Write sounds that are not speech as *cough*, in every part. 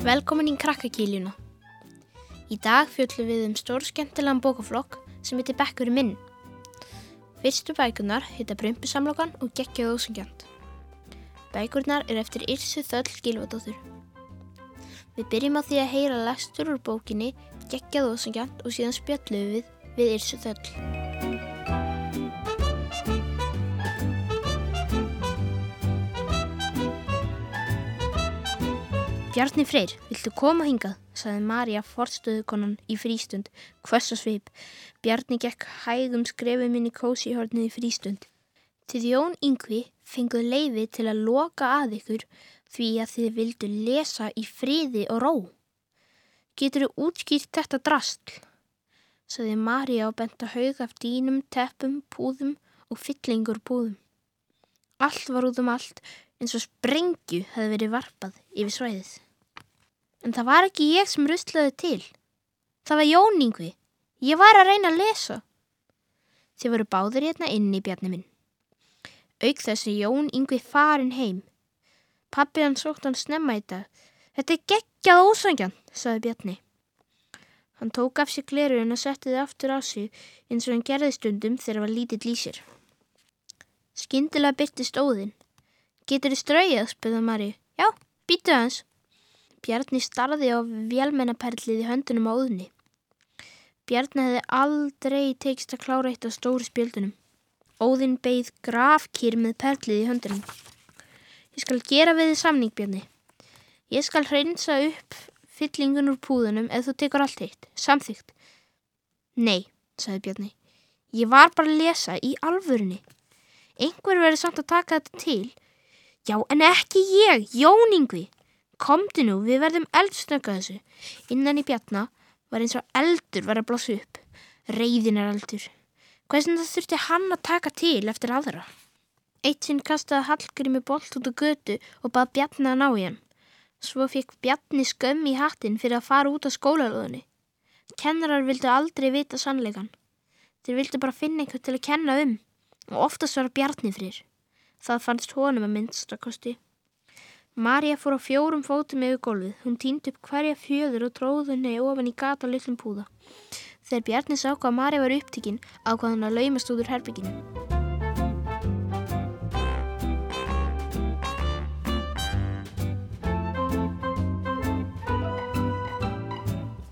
Velkomin í krakkakíljuna. Í dag fjöllum við um stór skemmtilegan bókaflokk sem heitir Bekkur minn. Fyrstu bækunar heita Brumpusamlokan og Gekkjað ósengjant. Bækurnar er eftir Yrsu Þöll Gilvadóttur. Við byrjum á því að heyra lestur úr bókinni Gekkjað ósengjant og síðan spjöllum við við Yrsu Þöll. Bjarni Freyr, viltu koma hingað? saði Marja forstöðukonan í frístund, hvöss og svip. Bjarni gekk hægum skrefum inn í kósihornið í frístund. Til Jón Yngvi fenguð leiði til að loka að ykkur því að þið vildu lesa í friði og ró. Getur þú útskýrt þetta drastl? saði Marja og bent að haug af dýnum, teppum, púðum og fyllingur púðum. Allt var út um allt eins og sprengju hefði verið varpað yfir svæðið. En það var ekki ég sem ruslaði til. Það var Jón Yngvi. Ég var að reyna að lesa. Þið voru báður hérna inn í bjarni minn. Auk þessi Jón Yngvi farin heim. Pappi hann sótt hann snemma í dag. Þetta er geggjað ósangjan, saði Bjarni. Hann tók af sér glerun og setti þið aftur á sig eins og hann gerði stundum þegar var lítill í sér. Skyndilega byrtist óðinn. Getur þið strauðið, spurði Mari. Já, býtu hans. Bjarni starði á vélmennaperlið í höndunum á óðunni. Bjarni hefði aldrei tekist að klára eitt á stóru spjöldunum. Óðinn beigð grafkýr með perlið í höndunum. Ég skal gera við þið samning, Bjarni. Ég skal hreinsa upp fyllingun úr púðunum ef þú tekur allt eitt. Samþygt. Nei, sagði Bjarni. Ég var bara að lesa í alvörunni. Einhver verður samt að taka þetta til. Já, en ekki ég, Jón Yngvi. Komdu nú, við verðum eldsnögga þessu. Innan í bjarna var eins og eldur var að blósa upp. Reyðin er eldur. Hversin það þurfti hann að taka til eftir aðra? Eitt sinn kastaði Hallgrími bolt út á götu og bað bjarni að ná í hann. Svo fekk bjarni skömm í hattin fyrir að fara út á skólalóðinni. Kennarar vildu aldrei vita sannleikan. Þeir vildu bara finna einhvern til að kenna um og oftast var bjarni fyrir. Það fannst honum að minnstakosti. Marja fór á fjórum fótum yfir gólfið. Hún týndi upp hverja fjöður og tróði henni ofan í gata litlum púða. Þegar Bjarni sá hvað Marja var upptikinn ákvað hann að laumast út úr herbygginu.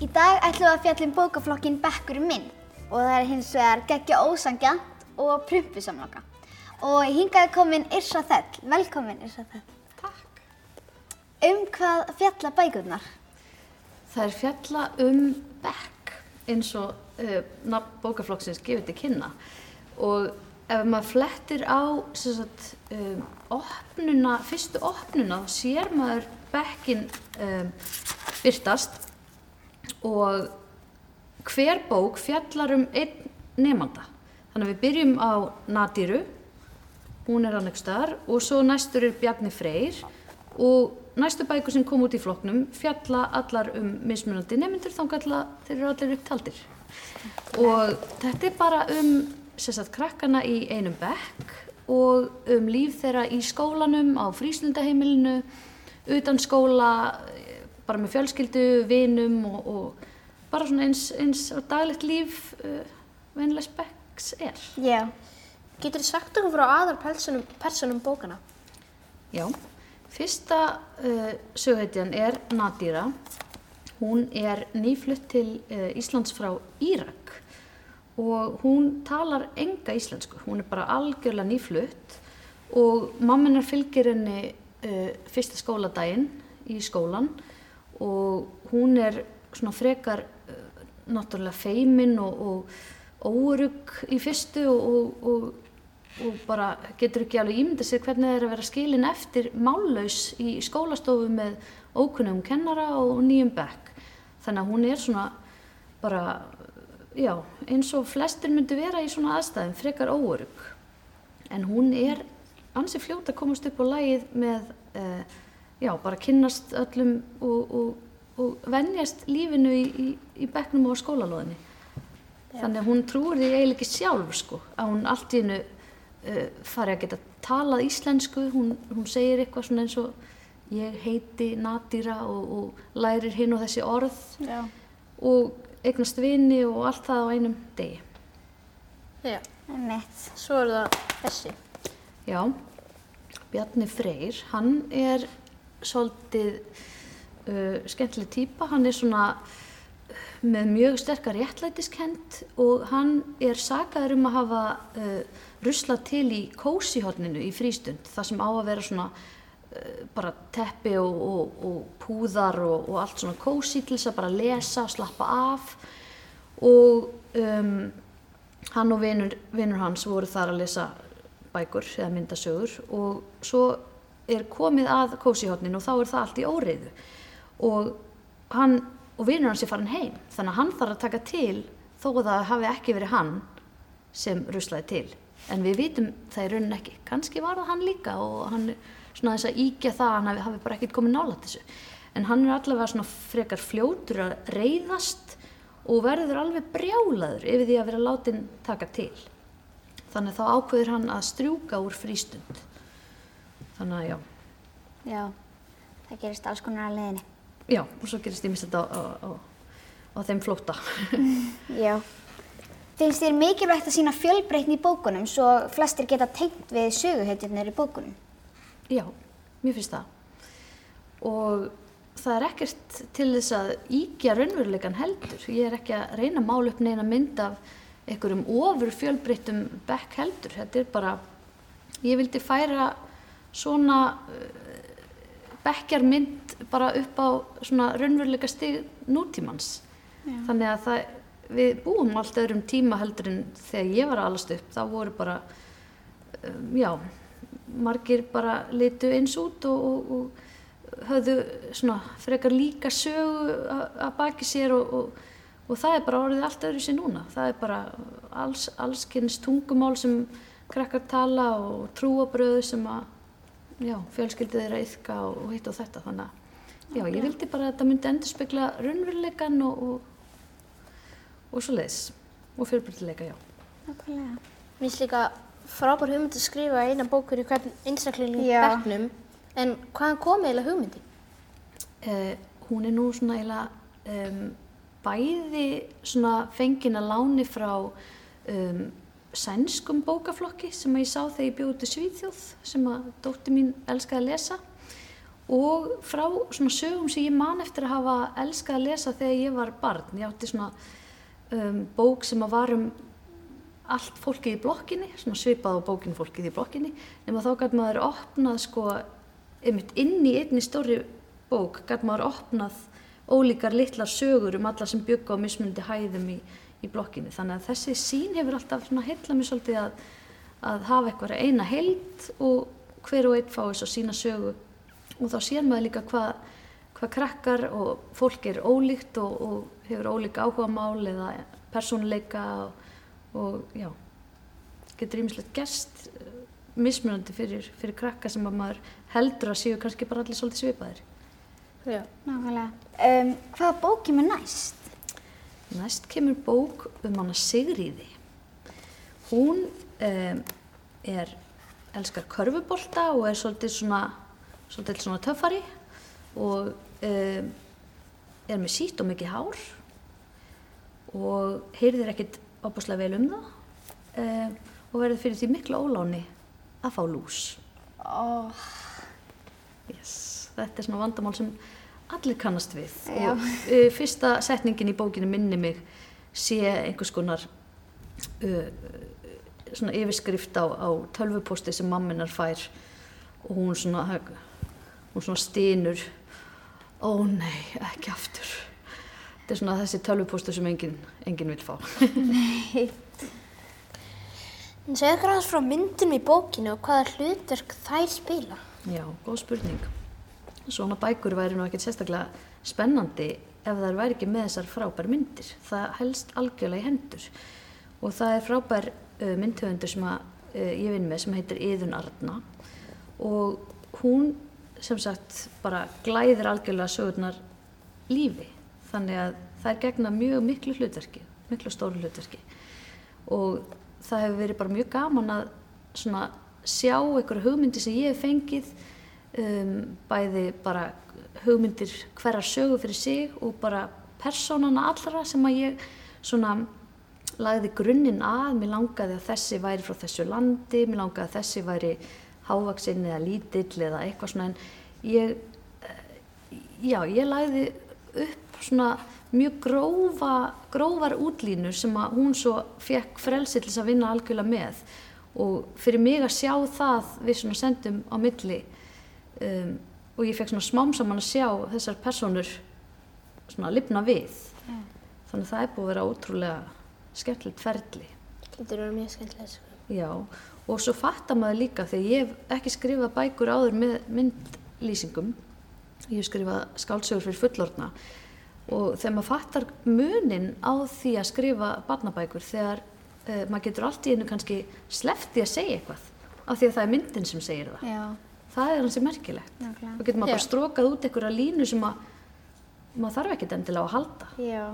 Í dag ætlum við að fjalla um bókaflokkin Bekkur minn og það er hins vegar geggja ósangjant og prumpusamloka. Og hingaði komin Yrsa Þell. Velkomin Yrsa Þell. Um hvað fjalla bækurnar? Það er fjalla um bekk eins og uh, nafn bókaflokksins gefur til kynna. Og ef maður flettir á sagt, um, opnuna, fyrstu opnuna þá sér maður bekkin um, byrtast og hver bók fjallar um einn nefnda. Þannig að við byrjum á Nadíru, hún er annars staðar. Og svo næstur er Bjarni Freyr. Og næstu bækur sem kom út í flokknum fjalla allar um mismunandi nefnendur þá þeir eru allir upptaldir. Og þetta er bara um sagt, krakkana í einum bekk og um líf þeirra í skólanum, á fríslundaheimilinu, utan skóla, bara með fjölskyldu, vinum og, og bara svona eins, eins daglegt líf uh, vennilegs bekks er. Já. Getur þið sagt okkur frá aðar personum, personum bókana? Já, fyrsta uh, sögheitjan er Nadíra. Hún er nýflutt til uh, Íslands frá Írak og hún talar enga íslensku. Hún er bara algjörlega nýflutt og mamminar fylgir henni uh, fyrsta skóladaginn í skólan og hún er svona frekar náttúrulega feimin og, og órugg í fyrstu og, og, og bara getur ekki alveg ímyndið sér hvernig það er að vera skilin eftir mállaus í skólastofu með ókunnum kennara og nýjum bekk. Þannig að hún er svona bara, já, eins og flestir myndi vera í svona aðstæðum, frekar órugg. En hún er ansi fljóta að komast upp á lagið með, uh, já, bara kynnast öllum og, og, og venjast lífinu í, í, í bekknum og skólalóðinni. Þannig að hún trúir því eiginlega ekki sjálf, sko, að hún allt í hennu fari að geta talað íslensku, hún, hún segir eitthvað svona eins og ég heiti Nadíra og, og lærir hinn og þessi orð Já. og eignast vini og allt það á einum degi. Já, Einmitt. svo er það þessi. Já, Bjarni Freyr, hann er svolítið uh, skemmtileg típa, hann er svona uh, með mjög sterkar réttlætiskend og hann er sagaður um að hafa uh, rusla til í kósihotninu í frístund, það sem á að vera svona uh, bara teppi og, og, og púðar og, og allt svona kósi til þess að bara lesa, slappa af. Og um, hann og vinur hans voru þar að lesa bækur eða myndasögur og svo er komið að kósihotnin og þá er það allt í óreiðu. Og hann og vinur hans er farin heim þannig að hann þarf að taka til þó að það hafi ekki verið hann sem ruslaði til en við vitum það í raunin ekki kannski var það hann líka og hann svona þess að íkja það að hann hafi, bara ekkert komið nála þessu en hann er allavega svona frekar fljótur að reyðast og verður alveg brjálaður yfir því að vera látin taka til þannig þá ákveður hann að strjúka úr frístund þannig að já Já. Það gerist alls konar að leiðinni. já, og svo gerist ég mist þetta á, á, á, á þeim flóta *laughs* Já. Finnst þér mikilvægt að sína fjölbreytni í bókunum svo flestir geta tengt við söguhetjurnar í bókunum? já, mér finnst það. Og það er ekkert til þess að íkja raunveruleikan heldur. Ég er ekki að reyna að mála upp neina mynd af einhverjum ofur fjölbreyttum bekk heldur, þetta er bara ég vildi færa svona uh, bekkjarmynd bara upp á svona raunveruleika stig nútímans þannig að það, við búum allt öðrum tíma heldur en þegar ég var að alast upp þá voru bara um, já, margir bara litu eins út og, og, og höfðu svona frekar líka sögu að- baki sér og, og, það er bara orðið allt öðru sér núna. Það er bara alls, allskynns tungumál sem krakkar tala og trúabröðu sem að já, fjölskyldið er að yfka og, hitt og þetta. Þannig að já, ég vildi bara að þetta myndi endur spekla raunveruleikan og, og svo leiðis og fjölbreytileika, já Nákvæmlega. Mér finnst líka frábær hugmynd að skrifa eina bókur í hvern Já. bekknum. En hvaðan kom eiginlega hugmyndin? Uh, hún er nú svona eiginlega um, bæði svona fengin að láni frá um, sænskum bókaflokki sem að ég sá þegar ég bjóði Svíþjóð sem að dótti mín elskaði að lesa og frá svona sögum sem ég man eftir að hafa elskað að lesa þegar ég var barn. Ég átti svona um, bók sem að var um allt fólkið í blokkinni, svona svipað á bókinu fólkið í blokkinni, nema þá gæti maður opnað sko, einmitt inn í einni stóri bók, gæti maður opnað ólíkar litlar sögur um alla sem bygga á mismundi hæðum í, í blokkinni. Þannig að þessi sín hefur alltaf heilla mig svolítið að, að hafa eitthvað eina heild og hver og einn fái svo sína sögu og þá sér maður líka hvað hvað krakkar og fólk er ólíkt og, og hefur ólíka áhuga mál eða persónuleika og, og já, getur ímislegt gerst eh, mismunandi fyrir, fyrir krakka sem að maður heldur að séu kannski bara allir svolítið svipaðir. Já. Nákvæmlega. Um, hvaða bók kemur næst? Næst kemur bók um hana Sigríði. Hún um, er, elskar körfubolta og er svolítið svona, svolítið svona töffari og um, er með sítt og mikið hár og heyrðir ekkit opaslega vel um það um, og verður fyrir því mikla óláni að fá lús. Ó, Yes. Þetta er svona vandamál sem allir kannast við Já. og uh, fyrsta setningin í bókinu minni mig sé einhvers konar uh, svona yfirskrift á, á tölvuposti sem mamminar fær og hún svona, hún svona stynur ó nei, ekki aftur þetta er svona þessi tölvuposti sem enginn engin vil fá En segðu okkur aðeins frá myndum í bókinu og hvaða hlutverk þær spila. Já, góð spurning. Svona bækur væri nú ekkert sérstaklega spennandi ef það væri ekki með þessar frábær myndir. Það helst algjörlega í hendur. Og það er frábær uh, myndhöfundur sem að, uh, ég vinn með sem heitir Iðun Arna og hún sem sagt bara glæðir algjörlega sögurnar lífi. Þannig að það er gegna mjög miklu hlutverki, miklu stóru hlutverki. Og það hefur verið bara mjög gaman að svona sjá einhverju hugmyndi sem ég hef fengið um, bæði bara hugmyndir hverjar sögu fyrir sig og bara persónana allra sem að ég svona lagði grunninn að, mér langaði að þessi væri frá þessu landi, mér langaði að þessi væri hávaksinn eða lítill eða eitthvað svona en ég, eh, já, ég lagði upp svona mjög grófa, grófar útlínur sem að hún svo fekk frelsi til þess að vinna algjörlega með. Og fyrir mig að sjá það við svona sendum á milli um, og ég fekk svona smám saman að sjá þessar personur svona lifna við. Þannig að það er búið að vera ótrúlega skemmtilegt ferli. Þetta eru mjög skemmtilega sko. Já, og svo fattar maður líka þegar ég hef ekki skrifað bækur áður með myndlýsingum ég hef skrifað skáldsögur fyrir fullorna og þegar maður fattar munin á því að skrifa barnabækur þegar uh, maður getur allt í einu kannski sleppti að segja eitthvað af því að það er myndin sem segir það Já, það er hansi merkilegt nákvæmlega. og getur maður Já. bara strókað út einhverja línu sem að maður þarf ekkert endilega að halda Já.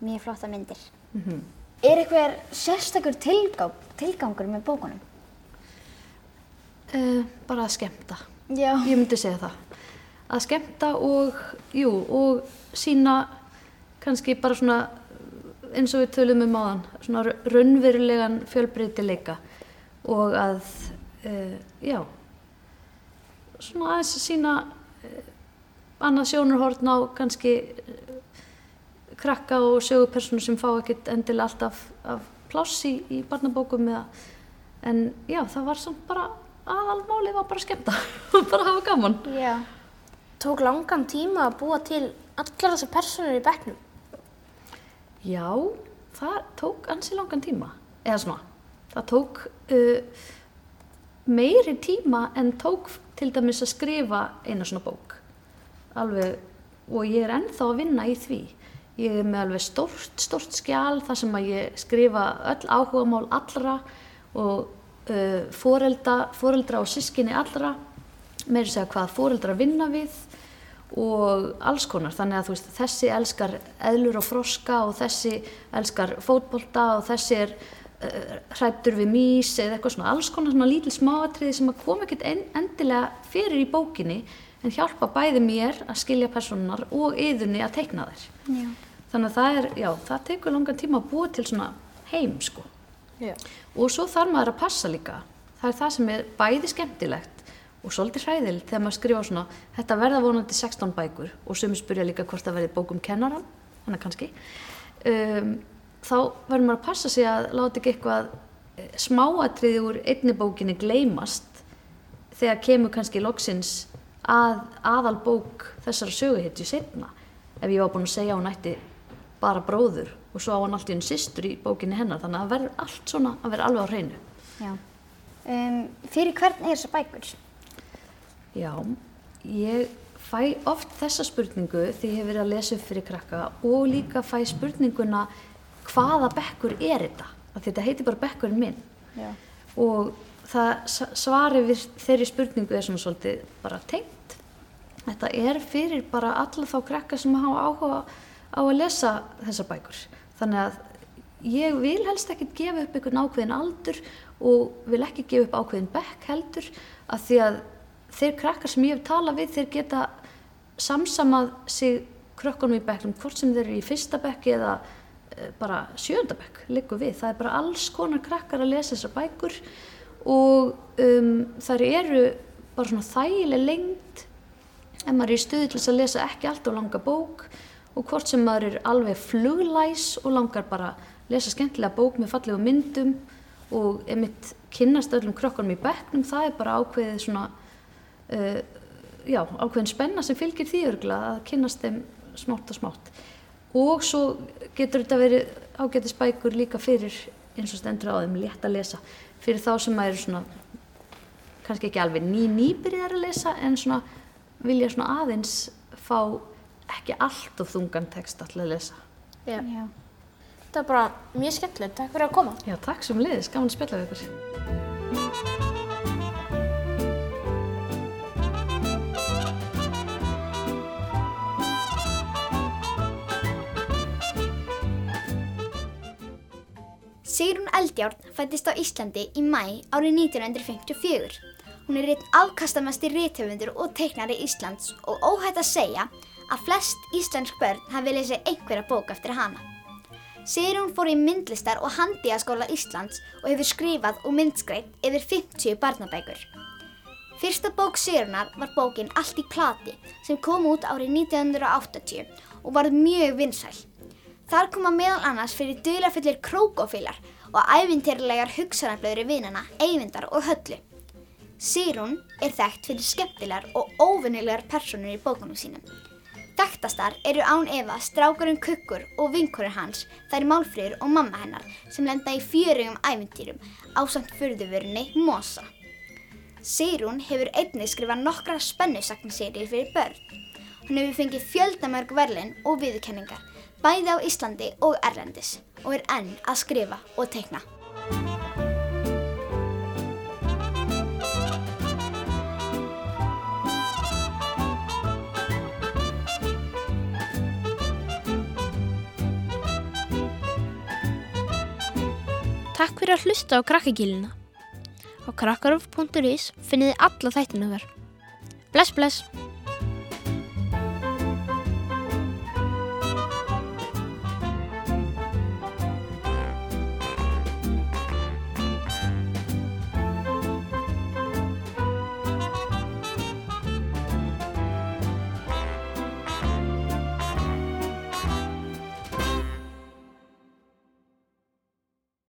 Mjög flotta myndir. mm Er eitthvað sérstakur tilgang, tilgangur með bókunum? uh, bara að skemmta Já. ég myndi segja það að skemmta og, jú, og sína kannski bara svona eins og við tölum um áðan svona raunverulegan fjölbreytileika og að uh, já svona aðeins að sína uh, annað sjónarhorn á kannski krakka og sögupersonu sem fá ekkert endilega alltaf af pláss í, í barnabókum eða en já, það var samt bara aðalmáli var bara að skemmta *laughs* og bara hafa gaman Já. Tók langan tíma að búa til allar þessar personur í bekknum. Já, það tók ansi langan tíma eða svona, það tók uh, meiri tíma en tók til dæmis að skrifa eina svona bók alveg, og ég er ennþá að vinna í því ég er með alveg stórt, stórt skjál þar sem að ég skrifa öll áhugamál allra og uh, foreldra, foreldra og sískinni allra meiri segja hvað foreldra vinna við og alls konar. Þannig að þú veist þessi elskar eðlur og froska og þessi elskar fótbolta og þessi er uh, hrættur við mís eða eitthvað svona. Alls konar svona lítil smáatriði sem að koma ekkert en, endilega fyrir í bókinni en hjálpa bæði mér að skilja personar og yðunni að teikna þær. Já. þannig að það er, já, það tekur langan tíma að búa til svona heim sko. Já. og svo þarf maður að passa líka. Það er það sem er bæði skemmtilegt og svolítið hræðilegt þegar maður skrifa svona þetta verða vonandi 16 bækur. Og sumi spyrja líka hvort það verði bókum kennaran þannig kannski. Um, þá verður maður að passa sig að láta ekki eitthvað eh, smáatriði úr einni bókinni gleymast þegar kemur kannski loksins að aðal bók þessara söguhetju setna ef ég var búin að segja að hún ætti bara bróður og svo á hann allt í henni systur í bókinni hennar þannig að það verður allt svona að vera alveg á hreinu Já. Um, fyrir hvern er þessar bækur? Já, ég fæ oft þessa spurningu því ég hef verið að lesa upp fyrir krakka og líka fæ spurninguna hvaða bekkur er þetta? Þetta heitir bara bekkurinn minn Já. og það s- svarið við þeirri spurningu er svona svolítið bara tengt. Þetta er fyrir bara alla þá krakka sem hafa áhuga á að lesa þessar bækur. Þannig að ég vil helst ekki gefa upp einhvern ákveðin aldur og vil ekki gefa upp ákveðin bekk heldur að því að þeir krakkar sem ég hef talað við þeir geta samsamað sig krökkunum í bekknum hvort sem þeir eru í fyrsta bekk eða eh, bara sjönda bekk liggur við. Það er bara alls konar krakkar að lesa þessar bækur og um, þær eru bara svona þægileg lengt ef maður er í stuði til að lesa ekki alltaf langa bók. Og hvort sem maður er alveg fluglæs og langar bara að lesa skemmtilega bók með fallegu myndum og emitt kynnast öllum krökkunum í bekknum, það er bara ákveðið svona, uh, já, ákveðin spenna sem fylgir því örgulega að kynnast þeim smátt og smátt. Og svo getur þetta verið ágætis bækur líka fyrir, eins og stendur á þeim, létt að lesa, fyrir þá sem maður er svona, kannski ekki alveg ný nýbyrjar að lesa, en svona vilja svona aðeins fá ekki allt of þungan text alltaf að lesa. Já. Já. Þetta er bara mjög skemmtilegt. Takk fyrir að koma. Já, takk sem liðis, gaman að spjalla við ykkur. Sigrún Eldjárn fættist á Íslandi í mæ árið 1954. Hún er einn afkastamesti rithöfundur og teiknari Íslands og óhætt að segja að flest íslensk börn hafi lesið einhverja bók eftir hana. Sigrún fór í myndlistar og handíaskóla Íslands og hefur skrifað og myndskreitt yfir 50 barnabækur. Fyrsta bók Sigrunar var bókin Allt í plati sem kom út árið 1980 og var mjög vinsæl. Þar koma meðal annars fyrir dölafullir krókófílar og æfintýrlegar hugsanarblöðri vinana, eyvindar og höllu. Sigrún er þekkt fyrir skemmtilegar og óvinnilegar personur í bókunum sínum. Þekktastar eru án Eva strákurinn Kukkur og vinkurinn hans, þær Málfríður og mamma hennar sem lenda í fjörugum æfintýrum á samt fyrðuvörunni Mosa. Sigrún hefur einnig skrifað nokkra spennusagnarsýri fyrir börn. Hún hefur fengið fjöldamörg verlin og viðkenningar, bæði á Íslandi og Erlendis og er enn að skrifa og teikna. Takk fyrir að hlusta á krakkagílina. Á krakkaruf.is finnið þið alla þættina þar. Bless, bless!